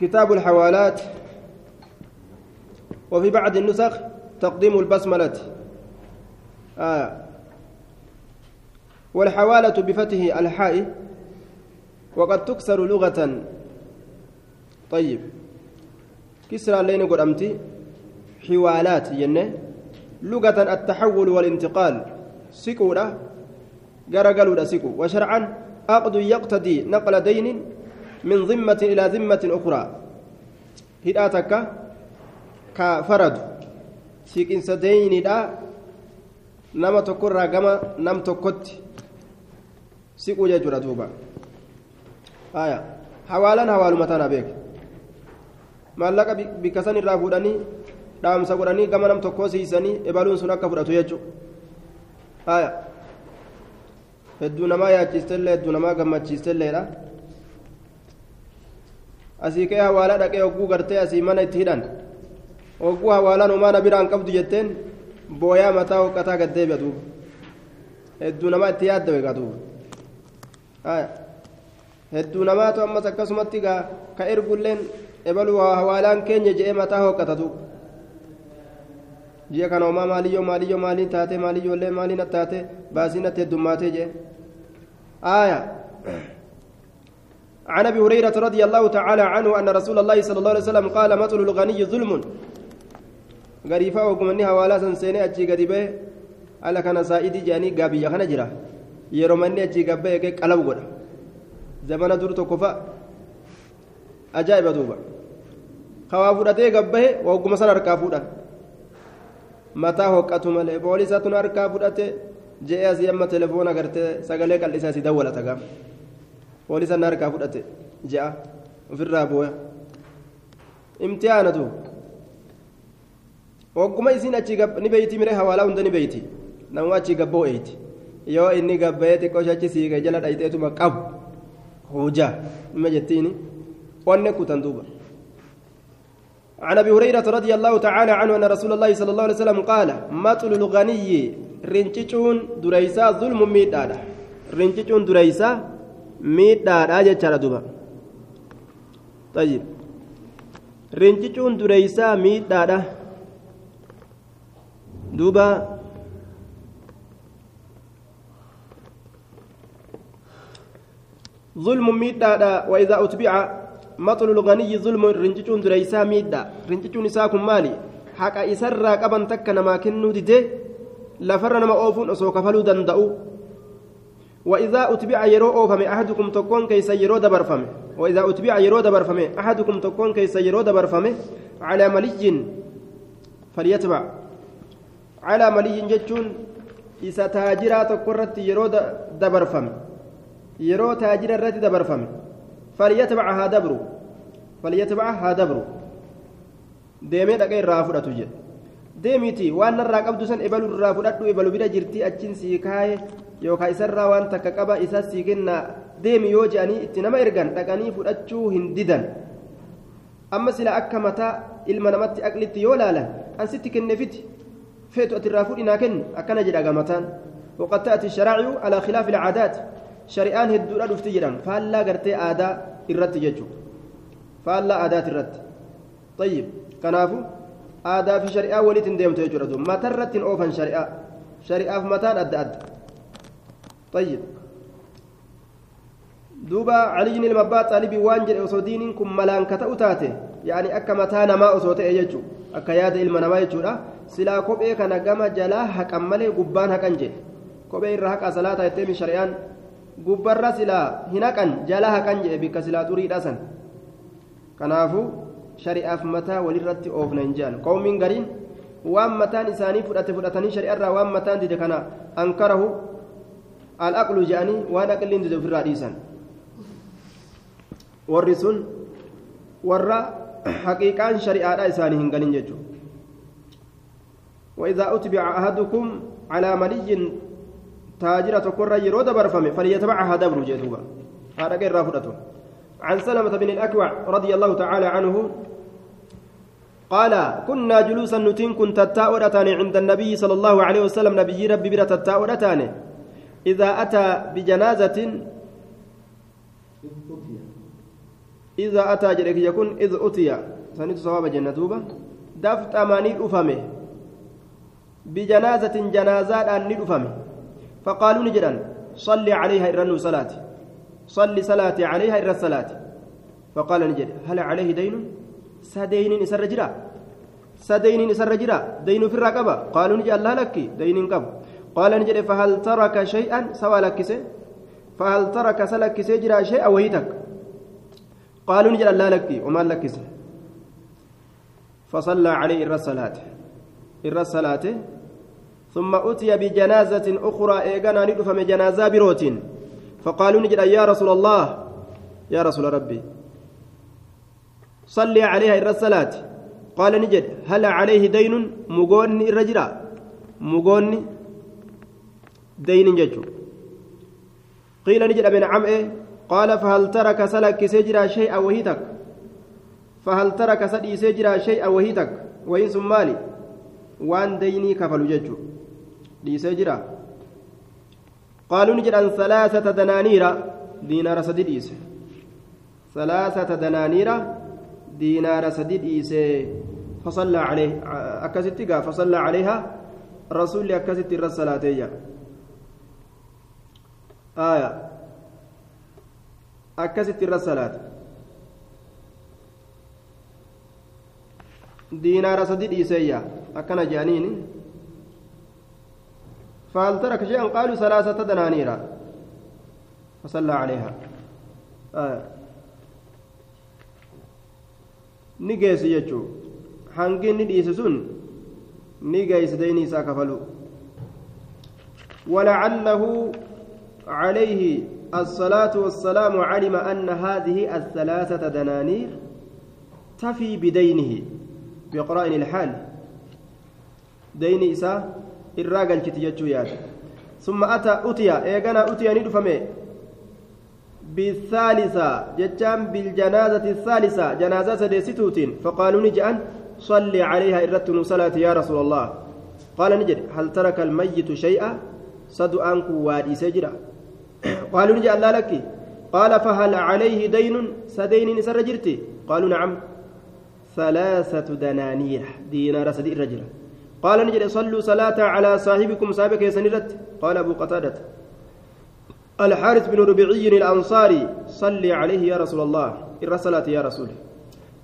كتاب الحوالات وفي بعض النسخ تقديم البسملة. آه. والحوالة بفتح الحاء وقد تكسر لغة. طيب. كسرى لين قدمتي حوالات ينه لغة التحول والانتقال. سكورة غرغلوا سكو. وشرعا عقد يقتضي نقل دين من ذمة إلى ذمة أخرى هداتك كفرد سيكنس دين دا نما تكرر كما نم تكت سكو جاجورة دوبا آية حوالا حوال متانا بيك maallaqa bikka san irraa fuudhanii dhaamsa godhanii gama nam tokkoo siisanii ebaluun sun akka fudhatu jechuudha hedduu namaa yaachiistellee hedduu namaa gammachiistelleedha asii ka'ee hawaalaa dhaqee hogguu gartee asii mana itti hidhan hogguu hawaalaan homaana biraan qabdu jetteen booyaa mataa hoqqataa gaddeebi'a duuba hedduu namaa itti yaadda beekaa duuba hedduu namaatu ammas akkasumatti ka ergulleen ebaluu hawaalaan keenya je'ee mataa hoqqata duuba ji'a kana homaa maaliyyoo maaliyyoo maaliin taate maaliyyoollee maaliin attaate baasiin atti heddummaatee jee آية عن أبي هريرة رضي الله تعالى عنه أن رسول الله صلى الله عليه وسلم قال مثل الغني ظلم. غريفا وقمني حوالا سنسيني أجي غديبه على كان سائدي جاني غابي يخنا جرا يرومني أجي غبه قلب غدا زمن دور تكفى أجائب دوبا خوا فودhatee gabbahe wagguma san harkaa fuudhan mataa hoqqatu malee poolisaatuun harkaa fudhate je'ee asii amma telefoona gartee sagalee qal'isaa asii dawwalata harkaa fudhate je'a ofirraa booya imtihaanatu wagguma isiin achii ni beeyti mire hawaalaa hunda ni beeyti namuma achii gabboo eeyti yoo inni gabbayee xiqqoo shachi siigee jala dhayxeetuma qabu hujaa ima jettiini wanne kutan duuba عن ابي هريره رضي الله تعالى عنه ان رسول الله صلى الله عليه وسلم قال مطل الغني رنجيشون دريسا ظلم ميدادا رنجيشون دريسا ميدادا جچارا دوبا طيب رنجيشون دريسا ميدادا دوبا ظلم ميدادا واذا اتبع مطل الغني ظلم رنجتون دريسا ميدا رنجتون إساكم مالي حق إسرى قبن تك نما كنو ديدي لفر نما أوفون أسو كفلو دندأو وإذا أتبع يرو أوفم أحدكم تكون كيس يرو دبر فمه وإذا أتبع يرو دبر فمه أحدكم تكون كيس يرو دبر فمه على ملي فليتبع. على ملي جتون إذا تاجرا تكرت يرو دبر فمه يرو تاجر الرد دبر فمه فليتبعها دبرو. فليتبعها deemee dhaqee irraa fudhatu jedhe deemiti waan narraa qabdu san ebalu irraa fudhadhu ebalu bira jirti achiin sii kaaye yookaan isarraa waan takka qaba isa sii kennaa deemi yoo je'anii itti nama ergan dhaqanii fudhachuu hin didan amma sila akka mataa ilma namatti aqlitti yoo laalan an sitti kenneefiti feetu ati irraa fudhinaa kenni akkana jedha gamataan وقد تأتي الشرائع على خلاف العادات shari'aan hedduudha dhufti jedhan faallaa gartee aadaa irratti jechuudha faallaa aadaati irratti kanaafu aadaa fi shari'aa walitti hin deemtu jechuudha duuba mataa irratti hin oofan shari'aa shari'aaf mataan adda adda tayyib duuba caliyin ilma abbaa xaalibii waan jedhe osoo diiniin kun malaan ka ta'u taate yaani akka mataa namaa osoo ta'e jechuudha akka yaada ilma namaa jechuudha silaa kophee kana gama jalaa haqan malee gubbaan haqan jedhe kophee irra haqaa salaataa jetteemi shari'aan gubbarra silaa hin haqan jala haqan jedhe bikka silaa xuriidha san kanaafu hin jedhan qawmiin gariin waan mataan isaanii fudhate fudhatanii shari'arraa waan mataan dide kana ankarahu alaqlu jedhanii waan aqliin dide ofirraa dhiisan warri sun warra haqiiqaan shari'aadha isaanii hin galin jechuudha وإذا أتبع أحدكم على ملي تاجرة تكر يرو دبرفمه فليتبعها دبر جدوبا هذا غير رافضته عن سلمة بن الأكوع رضي الله تعالى عنه قال كنا جلوسا نتين كنت تتاؤرتان عند النبي صلى الله عليه وسلم. نبي ربي برة تتاؤرتان إذا أتى بجنازة إذا أتى جريك يكون إذ أتي. سنت صواب جنة دوبة. دفت أماني أفمه بجنازة جنازات أن ندفمه فقالوا نجرا صلي عليها إرنو صلاة صلي صلاة عليها إر الصلاة. فقال نجد هل عليه دين؟ سدين إسر جرا. سدين إسر جرا. دين في الرقبة. قالوا نجد الله لك دين قبل قال نجد فهل ترك شيئا؟ سوى لك فهل ترك سلك سجرا شيئا وهيتك؟ قالوا نجد الله لك وما لك فصلى عليه إر الصلاة. إر الصلاة. ثم أتي بجنازة أخرى إيغانا ندفم جنازة بروت فقالوا نجد يا رسول الله يا رسول ربي. صلي عليها إر الصلاة. قال نجد هل عليه دين مغوني الرجرة مغوني دين ججو. قيل نجد من عم إيه؟ قال فهل ترك سلك سجرا شيئا وهيتك؟ فهل ترك سدي سجرا شيئا وهيتك؟ وإن سمالي وان ديني كفلوا ججو. dhiisee jira ni jedhan salaasata danaaniira diinaara sadi dhiise salaasata danaaniira diinaara sadi dhiise فصلى عليه أكست فصلى عليها رسول أكست الرسالاتية آية أكست الرسالات دينار سديد إيسيا أكنا جانيني فهل ترك شيئا؟ قالوا ثلاثة دنانير. فصلى عليها. آه. hanginni dhiise sun ni geessi dayni isaa kafalu ولعله عليه الصلاة والسلام علم أن هذه الثلاثة دنانير تفي بدينه بقرائن الحال. دين إساء irraa galchiti jechuu yaada summa ata utiya eegana utiya ni dhufame. بالثالثة جتام بالجنازة الثالثة جنازة سديستوتين فقالوا نجأن صلي عليها إرتن صلاة يا رسول الله قال نجد هل ترك الميت شيئا صدو أنك وادي سجرا قالوا نجأ لا لك قال فهل عليه دين سدين نسر جرتي قالوا نعم ثلاثة دنانير دينار سدي الرجل قال نجد صلوا صلاة على صاحبكم سابك يسنرت قال أبو قتادة الحارث بن ربيعي الأنصاري صلي عليه يا رسول الله الرسالة يا رسول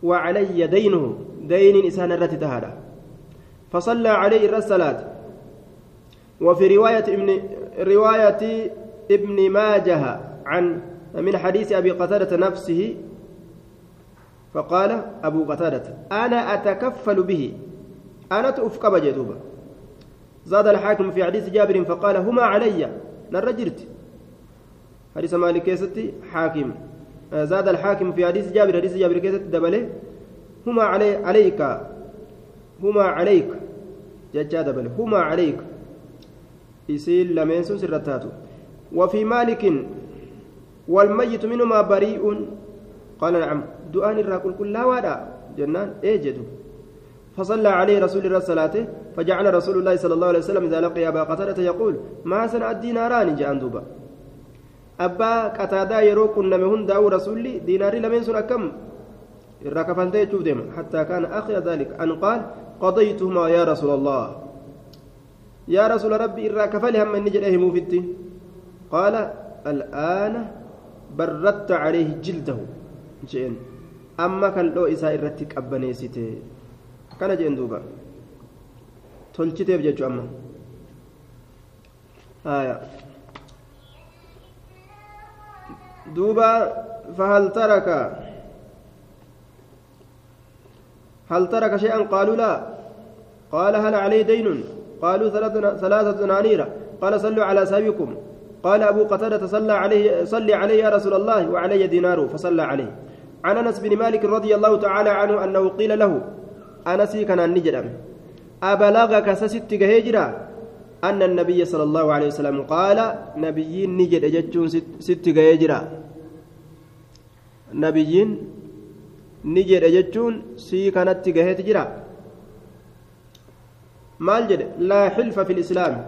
وعلي دينه دين إسان الرت تهادا فصلى عليه الرسالات وفي رواية ابن رواية ابن ماجه عن من حديث أبي قتادة نفسه فقال أبو قتادة أنا أتكفل به. أنا تؤفق بجدوبة زاد الحاكم في حديث جابر فقال هما علي. نرجرت حديث مالك كيستي حاكم. زاد الحاكم في حديث جابر. حديث جابر كيستي دبله. هما علي عليك. هما عليك. ججا دبله. هما عليك. يسيل لمن سرتاتو. وفي مالك والميت منهما بريء. قال نعم. دعان الراكل كل لا وادا. جنان. إيه جدو. فصلى عليه رسول الله صلاة فجعل رسول الله صلى الله عليه وسلم إذا لقي أبا قتادة يقول ما سنع الديناران جاء دوبا أبا قتادة يرو كنا مهن داو رسولي ديناري لمن سنة كم؟ الركفان حتى كان آخر ذلك أن قال قضيتهما يا رسول الله. يا رسول ربي الركفان هم من نجد أهمو في قال الآن بردت عليه جلده. جئن. أما كان لو إساء الرتك أبنيسته kana jeen duuba. Tolchiteef jechuu amma. Haya duuba fahal taraka. هل ترك شيئا قالوا لا قال هل عليه دين قالوا ثلاثة دنانير قال صلوا على سابكم قال أبو قتادة صلى عليه صلي عليه يا رسول الله وعلي دينار فصلى عليه عن أنس بن مالك رضي الله تعالى عنه أنه قيل له أنسي كان نجدم أبلغك سست هجرة أن النبي صلى الله عليه وسلم قال نبيين نجد جتون ست هجرة نبيين نجد جتون سي كانت تجهت جرا maal jedhe? Laa xilfa fi lislaami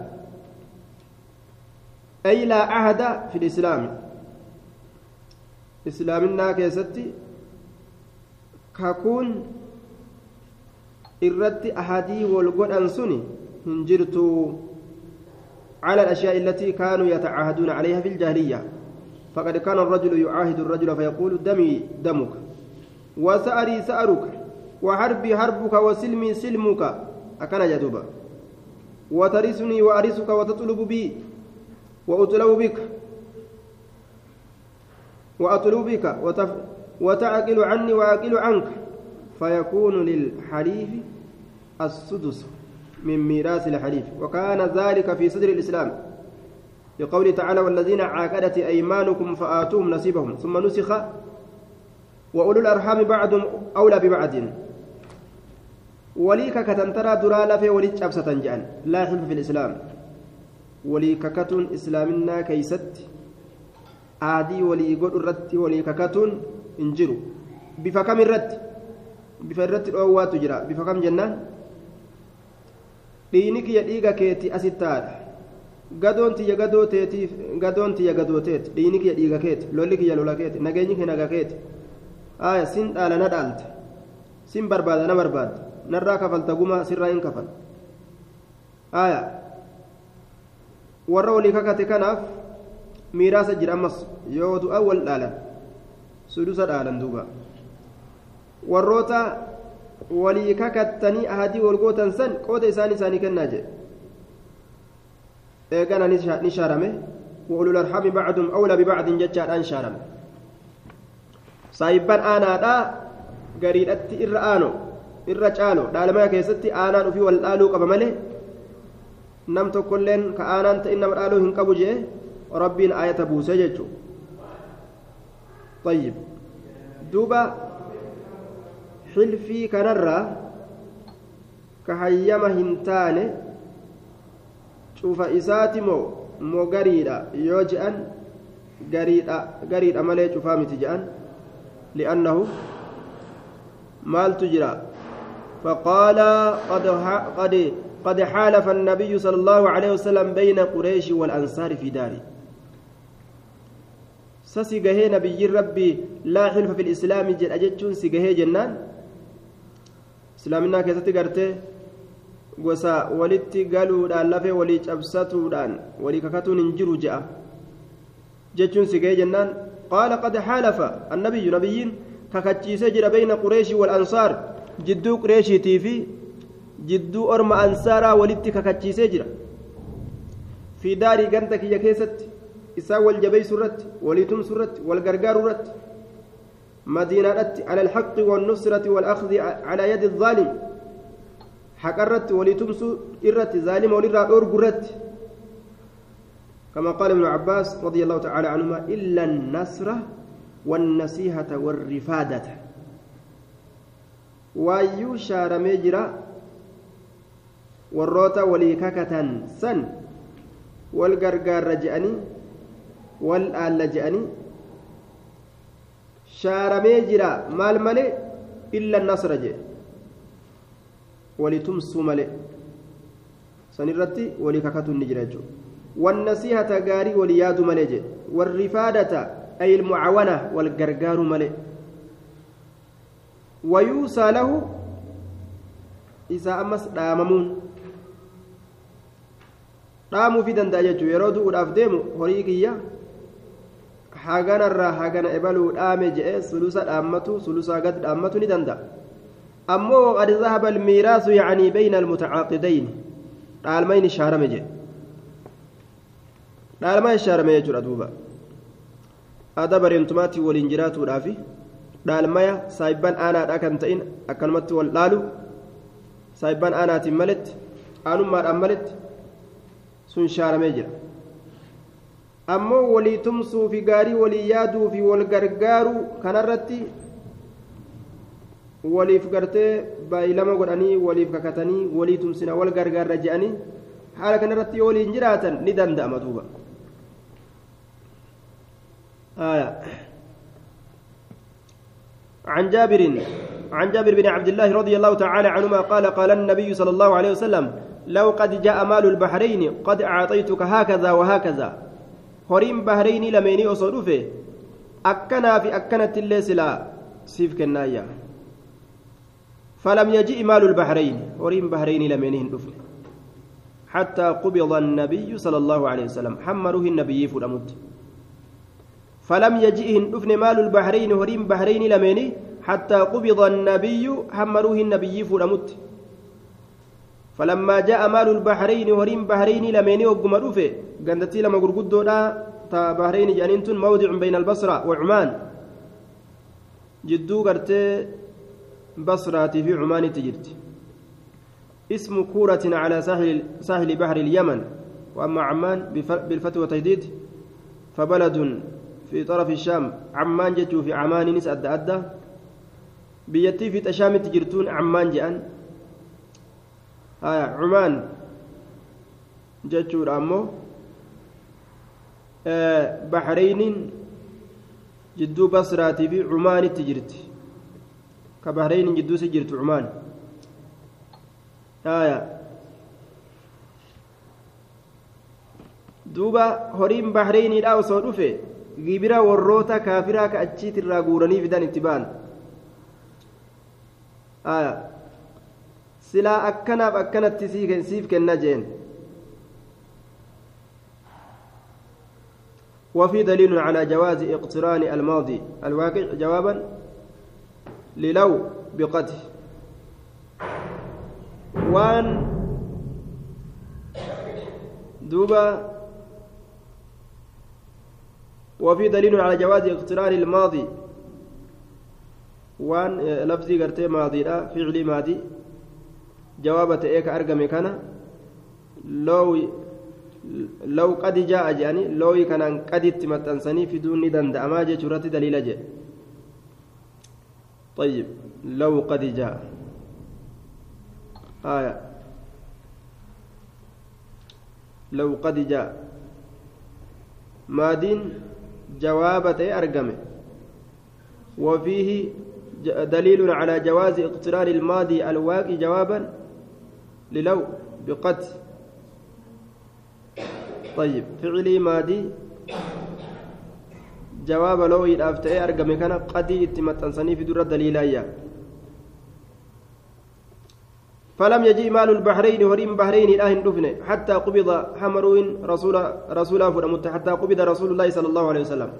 ay laa ahada fi lislaami islaaminaa keessatti kakuun irratti ahadii wal godhan suni hin jirtu على الأشياء التي كانوا يتعاهدون عليها في الجاهلية فقد كان الرجل يعاهد الرجل فيقول دمي دمك وسأري سأرك وحربي حربك وسلمي سلمك أكن جدوبا وترثني وأرثك وتطلب بي وأطلب بك وأطلب بك وتعقل عني وأعقل عنك فيكون للحليف السدس من ميراث الحليف وكان ذلك في صدر الإسلام لقوله تعالى والذين عاقدت أيمانكم فآتوهم نصيبهم ثم نسخ وأولو الأرحام بعضهم أولى ببعض وليك كتنترى درا في وليك أبسة جان لا حلف في الإسلام وليك كتن إسلامنا كيست ولي قد الرت وليك كتن إنجروا بفكم الرت؟ بفرت الأوات تجرى بفكم جنان؟ Dhiini kiyya dhiiga keeti asittaadha gadoon tiyya gadoo teetiif gadoon tiyya gadoo teeti dhiini kiyya dhiiga keeti lolli kiyya lola keeti nageenyi kiyya naga keeti aya sin dhaala na dhaalta sin barbaada na barbaadda narraa kafalta guma sirraa hin kafal aya warra walii kakate kanaaf miiraasa jira ammas yoo du'a wal dhaalan sudusa dhaalan duuba warroota walii kakattanii ahadii walgootan san qooda isaanii isaanii kennaa jedhe. Eegana ni shaarame. وأولو الأرحام بعضهم أولى ببعض جتشا الآن شارم سايبان أنا دا قريدت إر آنو إر جالو دالما كيستي آنان في والآلو قبا ملي نمت كلين كآنان تإنما الآلو هنقبو جيه ربين آية بوسى طيب دوبا hayyama hin taane cufa isaati moo moo gariidha yoo je'an gariidha malee cufaa miti je'an li'annahu maaltu jira فقال قد قد قد حالف النبي صلى الله عليه وسلم بين قريش والأنصار في داره سسي نبي ربي لا حلف في الإسلام جل أجتشون سي جنان islaaminaa keessatti gartee gosa walitti galuudhaan lafee walii cabsatuudhaan walii kakatuun hin jiru je'a jechuun si ga'ee jennaan qaala qad xaalafa annabiyyu nabiyyiin kakachiisee jira bayna qureeshii wal ansaar jidduu qureeshiitii fi jidduu orma ansaaraa walitti kakachiisee jira fi daarii ganta kiyya keessatti isaan wal jabeessu irratti walii tumsu irratti wal gargaaru irratti مدينة على الحق والنصرة والأخذ على يد الظالم. حقرت ولتمس إرت ظالم ولرا كما قال ابن عباس رضي الله تعالى عنهما إلا النصر والنصيحة والرفادة. وأيو شار مجرى والروتا وليككة سن. والقرقار رجأني والآل لجأني shaaramee jira maal malee illa nasra jee walitumsuu malee san irratti walii kakatuun ni jira jechuudha wannasiihata gaarii walii yaadu malee jee warrifaadata ay ilmucawana wal gargaaru malee wayuusaa lahu isaa ammas dhaamamuun dhaamuufi danda'a jechuudha yeroo du'uudhaaf deemu horii kiyya haganarraa hagana ebaluu dhaame je'e sulusa dhaammatu sulusaa gad dhaammatu ni danda'a ammoo waqad zahaba almiiraasu yacanii bayna almutacaaqidayn dhaalmayni shaarame jedhe dhaalma shaarame jechuudha duuba ada bareentumaatti waliin jiraatuudhaafi dhaalmaya saayibban aanaadha kan ta'in akkanumatti wal dhaalu saayibban aanaatiin maletti aanummaadhaan maletti sun shaaramee jira ammoo walii tumsuu fi gaarii walii yaaduu fi wal gargaaruu kanarratti waliif gartee baay'ilama godhanii waliif kakatanii walii tumsina wal gargaarra je'anii haala kanarratti yoo waliin jiraatan ni danda'ama duuba عن جابر عن جابر بن عبد الله رضي الله تعالى عنهما قال قال النبي صلى الله عليه وسلم لو قد جاء مال البحرين قد أعطيتك هكذا وهكذا horiin bahareynii lameenii osoo dhufe akkanaa fi akkanatti illee silaa siif kennaayya فلم يجئ مال البحرين ورين بحرين لمنهن دفن حتى قبض النبي صلى الله عليه وسلم حمره النبي فرمت فلم يجئهن دفن مال البحرين ورين بحرين لمنه حتى قبض النبي حمره النبي فرمت فلما جاء مال البحرين ورين بحرين لمنه وقم رفه قندتي لما قرقدو تا بحرين جانين موضع بين البصرة وعمان. جدو قرتي بصرة في عمان تجرت. اسم كورة على ساحل ساحل بحر اليمن وأما عمان بالفتح وتجديد فبلد في طرف الشام. عمان جتو في عمان نس أدى. أدى بيتي في تشام تجرتون عمان جأن. cumaan. Jechuudha ammoo baxreyniin jidduu basraatii fi cumaanitti jirti. Ka baxreyniin jidduusi jirtu cumaan. Duuba horiin baxreyniidha osoo dhufe gibira warroota kaafiraa ka achiitirraa guuranii fidan itti ba'an silaa akkanaaf akkanatti siif kenna jeen. وفي دليل على جواز اقتران الماضي. الواقع جوابا للو بقته وان دوبا وفي دليل على جواز اقتران الماضي. وان لفظي قرتي ماضي لا فعلي ماضي. جوابة ايك ارقم كان لو لو قد جاء جاني لو كان قد تمتنسني في دون دندأما جرت دليل جاء طيب لو قد جاء. آية. لو قد جاء. مادين جوابة أرقمه وفيه دليل على جواز اقتران الماضي الواقي جوابا للو بقد طيب فعلي مادي جواب لو يدافته أرقم كان قدي اتمتنسني في در الدليل فلم يجي مال البحرين وريم بحرين الآهن دفنه حتى قبض حمروين رسول رسول فرمت حتى قبض رسول الله صلى الله عليه وسلم.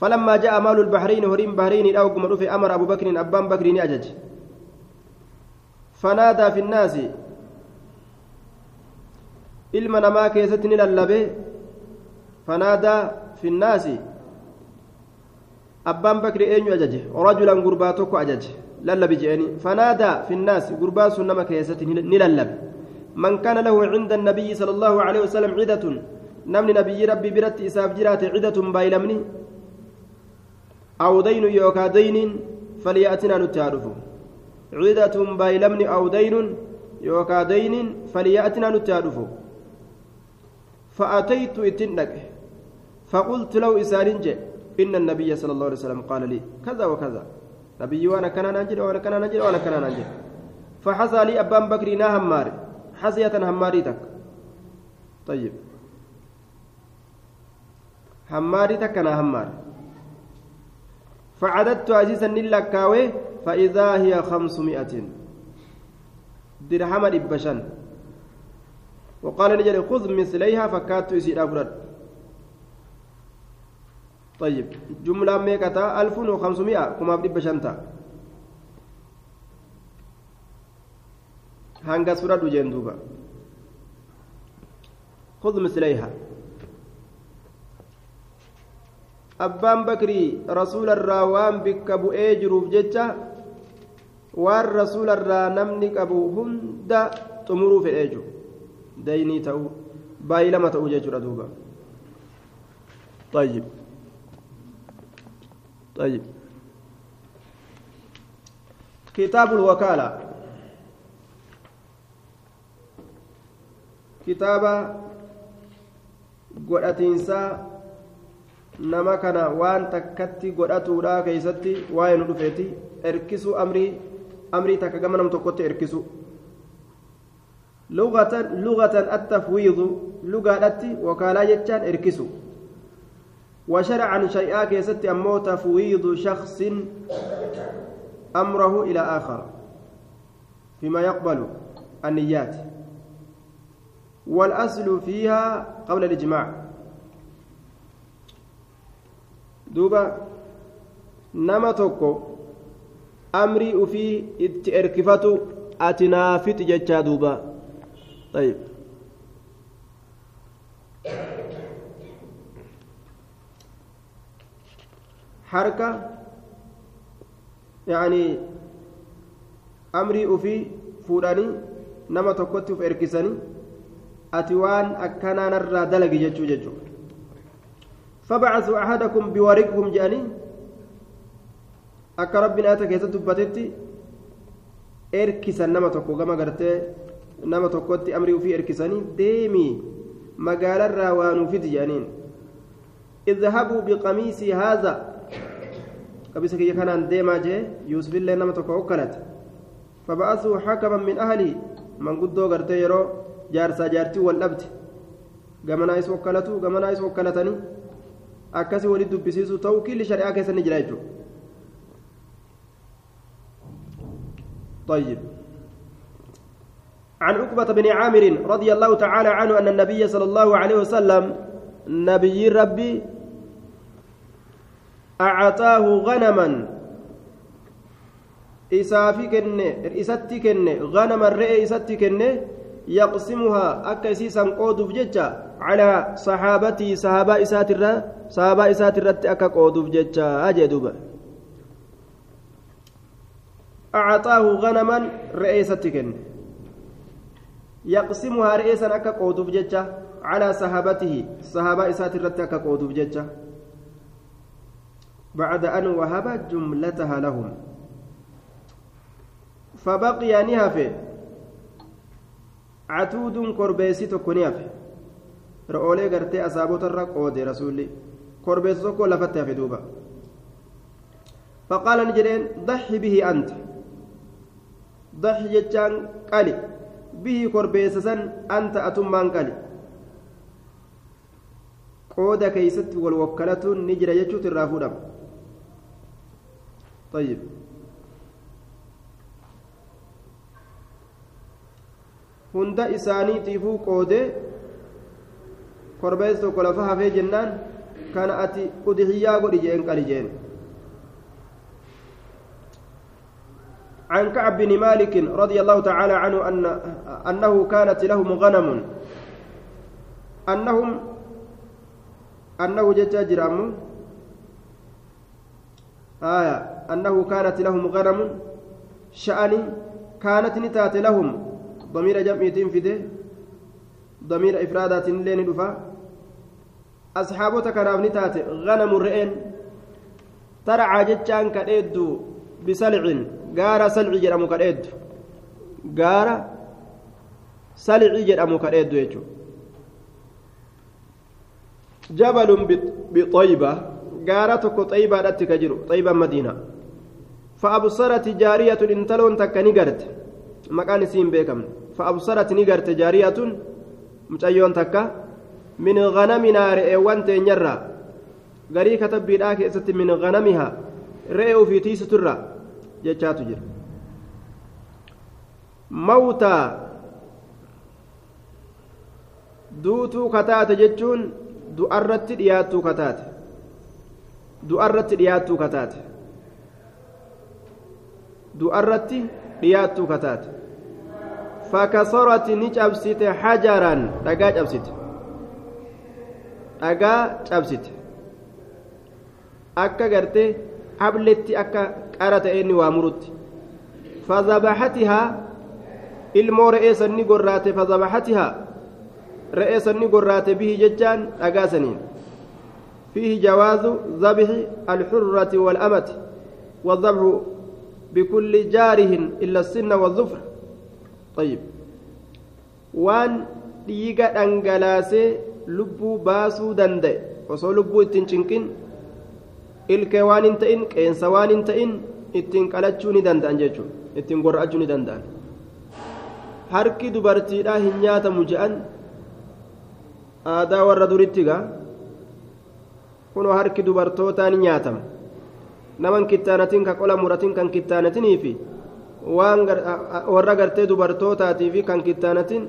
فلما جاء مال البحرين وريم بحرين الآهن دفن أمر أبو بكر أبان بكر أجج. فنادى في الناس ilma namaa keessatti ni lallabe fanaadaa fi nnaasi abbaan bakri eenyu ajaje rajulan gurbaa tokko ajaje lallabi je'eni fanaadaa fi nnaasi gurbaan sun nama keessatti ni lallabe man kaana lahu cinda annabiyyi sala allahu aleyhi wasalam cidatun namni nabiyyi rabbii biratti isaaf jiraate cidatun baay'lamni aw daynun yookaa dayniin falyatinaa nutti haa dhufu cidatun baay'lamni aw daynun yookaa dayniin falyatinaa nutti haa dhufu فأتيت إتنك. فقلت له إسانين إن النبي صلى الله عليه وسلم قال لي كذا وكذا. نبي وأنا كان ننجل وأنا كان ننجل وأنا كان ننجل فحصى لي أبان بكر نا هماري حصية هماريتك طيب. هماريتك أنا هماري فعددت عزيزا للكاوي فإذا هي خمسمائة. درهم إبشان وقال نجري خذ مثليها فكاتو يسير أفرد طيب جملة ميكتا ألف وخمسمائة كما بدي بشنتا هانغا سورة جندوبا خذ مثليها abbaan bakrii rasuularraa waan bikka bu'ee jiruuf jecha waan rasuularraa namni qabu hunda xumuruu fedhee jiru baay'ee lama ta'uu jechuudha duuba طيب طيب كتاب الوكالة كتاب godhatiinsaa nama kana waan takkatti godhatuudha keeysatti waa'ee nu dhufeeti erkisuu amrii amrii takka gama nam tokkotti erkisu لغة التفويض لغة وكالا يجان إركسو. وشرعا شيئا كيست أمو تفويض شخص أمره إلى آخر فيما يقبل النيات. والأصل فيها قبل الإجماع. دوبا نما توكو أمري أفي إتئركفتو أتنافت جتشا دوبا. طيب حركة يعني أمري أفي فوراني نما توكوتي في إركساني ati waan akkanaa narraa dalagi jechuu jechuu فبعثوا أحدكم بورقهم جاني akka rabbiin ayata keessatti dubbatetti erkisan nama tokko gama gartee nama tokkotti amrii ufii erkisanii deemii magaalarraa waanuufiti jedhaniin idhabuu biqamiisii haaza qabisa kiyya kanaan deemaa jee yuusufillee nama tokko hokkalate faba'asuu hakaman min ahlii manguddoo gartee yeroo jaarsaa jaartii wal dhabde gamanaa isa hokkalatu gamanaa isa hokkalatanii akkasii walit dubbisiisu ta'uu killi shari'aa keessa ni jira طيب عن عقبة بن عامر رضي الله تعالى عنه أن النبي صلى الله عليه وسلم نبي ربي أعطاه غنما. إسافي إساتي كنة غنما الرئي إساتي يقسمها أكسيسا قودف ججا على صحابتي صحابة إساتر صحابة إساتر أكا قودف ججا أجدوبا أعطاه غنما رئيسة كن يقسمها رئيسا أكا قودف ججا على صحابته صحابة إساتر أكا قودف ججا بعد أن وهب جملتها لهم فبقي نهفه ni hafe re'oolee gartee asaabotarra qoode rasuulli korbeessi tokko lafatti hafe duuba faqaala ni jedheen daxi bihi anta daxi jechaan qali bihi korbeessa san anta atummaan qali qooda keeysatti wal wakkalatuun ni jira jechuutu irraa fuudhama طيب hunda isaaniitiifuu qoodee korbeessa tokko lafa hafee jennaan kana ati udhiyyaa godhi jeen qali jeen عن كعب بن مالك رضي الله تعالى عنه أن أنه كانت لهم غنم. أنهم أنه جتاجر آية. أنه كانت لهم غنم. شأن كانت نتات لهم. ضمير جمعيتين فده ضمير إفرادات لين دفا. أصحابك كناف نتات غنم الرئين ترعى بسلع. غارة سلع جرمو كديدو غارة سلع كديدو يجو جبل بطيبة. غارة طيبة رتك طيبة مدينة. فأبصرت جارية انتلون تكني قرت مكان سين بيكم. فأبصرت نقرت جارية متأيون تكا. من غنمنا رئيوان تنيرا. غري كتب بيداك إسات من غنمها. رئيو في تيس ترى جتشات جر موتى duutuu kataate jechuun du'arratti dhiyaattuu kataate du'arratti dhiyaattuu kataate du'arratti dhiyaattuu kataate فكسرت نجبست حجرا دغا جبست دغا جبست akka garte akka qara ta'eenni waa murutti فذبحتها re'ee sanni gorraate فذبحتها sanni gorraate bihi jechaan dhagaasaniin فيه جواز ذبح الحرة والأمة والذبح بكل جاره إلا السن والظفر طيب وان dhangalaasee lubbuu baasuu danda'e osoo lubbuu ittiin cinqin ilkee waan hin ta'in qeensa waan hin ta'in ittiin qalachuu ni danda'an jechuudha. Ittiin gorra'achuu ni danda'an. Harki dubartiidhaa hin nyaatamu je'an aadaa warra duritti gaa. Kunoo harki dubartootaa ni nyaatama. Naman kittaanatiin ka qola muratiin kan kittaanatinii fi waan warra gartee dubartootaatii fi kan kittaanatiin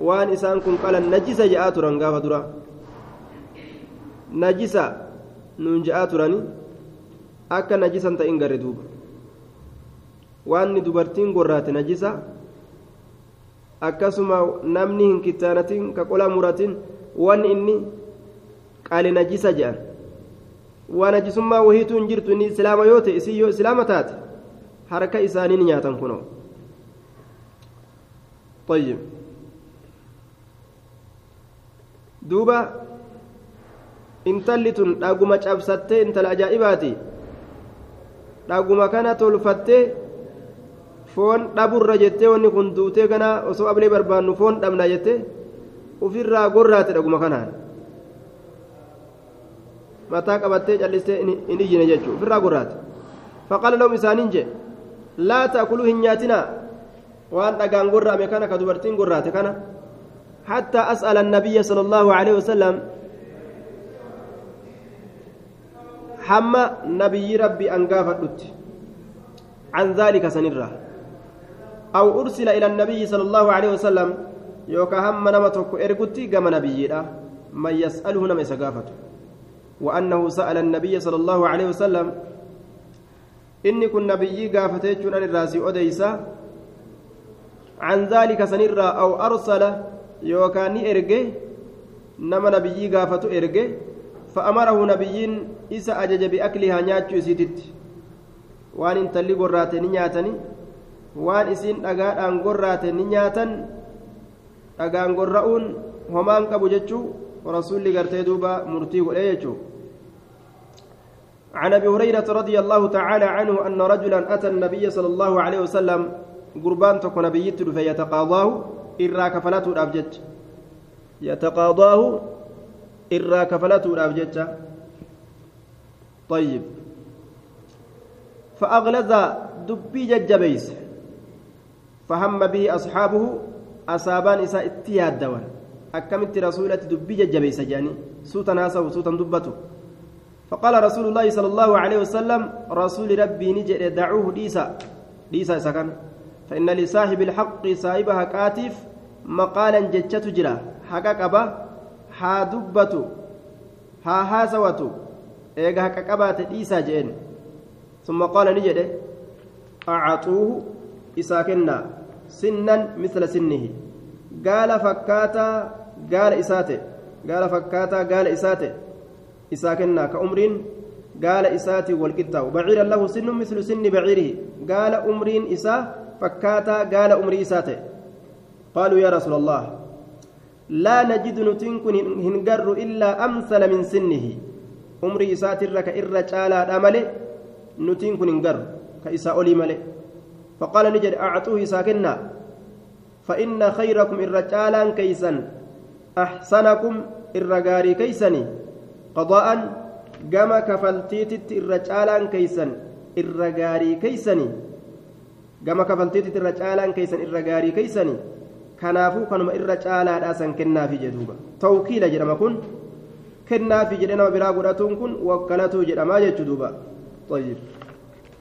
waan isaan kun qalan najisa je'aa turan gaafa dura najisa nuun je'aa turani akka najisan ta'in garre duuba waanni dubartiin gorraate najisa akkasuma namni hin kittaanatiin ka qola muratiin wanni inni qaali najisa je'an waa najisummaa wahiitu hin jirtu inni islaama yoo ta'e isii yoo islaama taate harka isaanii ni nyaatan kunoo طيب duuba intalli tun dhaguma cabsatte intala ajaa'ibaati. Dhaguma kana tolfatte foon dhaburra jette wanni kun duutee kana osoo ablee barbaannu foon dhabna jette ufirraa gorraate dhaguma kanaan. Mataa qabattee callistee in iyyine jechuu ufirraa gorraate. Faqala lahum isaaniin jee laa ta'kuluu hin nyaatinaa. Waan dhagaan gorraame kana ka dubartiin gorraate kana hattaa as'ala annabiyya sala allaahu aleyhi الله عليه وسلم حما نبي ربي أنقافت عن ذلك سنرة أو أرسل إلى النبي صلى الله عليه وسلم يوكا هم نمتك إرقتي قام نبي من يسأله نم يسقافته وأنه سأل النبي صلى الله عليه وسلم إني كن نبي قافتي عن الراسي أديسا عن ذلك سنرة أو أرسل ni erge nama nabiyyii gaafatu erge fa'amarahu nabiyyiin isa ajaja bi'aklihaa nyaachuu isiititti waan intalli gorraate ni nyaatani waan isiin dhagaadhaan gorraate ni nyaatan dhagaan gorra'uun homaan qabu jechuu rasuulli gartee duuba murtii godhee jechuu عن ابي هريره رضي الله تعالى عنه ان رجلا اتى النبي صلى الله عليه وسلم قربان تكون نبيت فيتقاضاه irraa kafalatuudhaaf jecha yataqaadaahu irraa kafalatuudhaaf jecha طيب. فأغلظ دبي ججبيس. فهم به أصحابه أصابان إساء اتياد دوان. أكملت رسولة دبي ججبيس جاني. سوتا ناسا وسوتا دبته فقال رسول الله صلى الله عليه وسلم رسول ربي نجد دعوه ديسا ديسا سكن فإن لصاحب الحق صاحبها كاتف مقالا جتشت جرا. حقا قبا ها دبتو ها هاسوتو إيغا حقا قبا تديسا جين ثم قال نجد أعطوه إساكنا سنا مثل سنه قال فكاتا قال إساته قال فكاتا قال إساته إساكنا كأمرين قال إساتي والكتاب بعيرا له سن مثل سن بعيره قال أمرين إساه فكاتا قال أمري إساته قالوا يا رسول الله لا نجد نتنكن هنقر إلا أمثل من سنه أمري إسات لك إرى تعالى أمله نتنكن هنقر كإساء أولي مله فقال نجد أعطوه ساكنا فإن خيركم إرى تعالى كيسا أحسنكم إرى غاري كيسني قضاء gama kafaltiititti irra caalaan keeysan irra gaarii keeysani gama kafaltiititti irra caalaan keeysan irra gaarii keeysani kanaafuu kanuma irra caalaadhaa san kennaafi jedhuuba tawkiila jedhama kun kennaafi jedhe nama biraa godhatuun kun wakkalatuu jedhamaa jechuu duuba طيب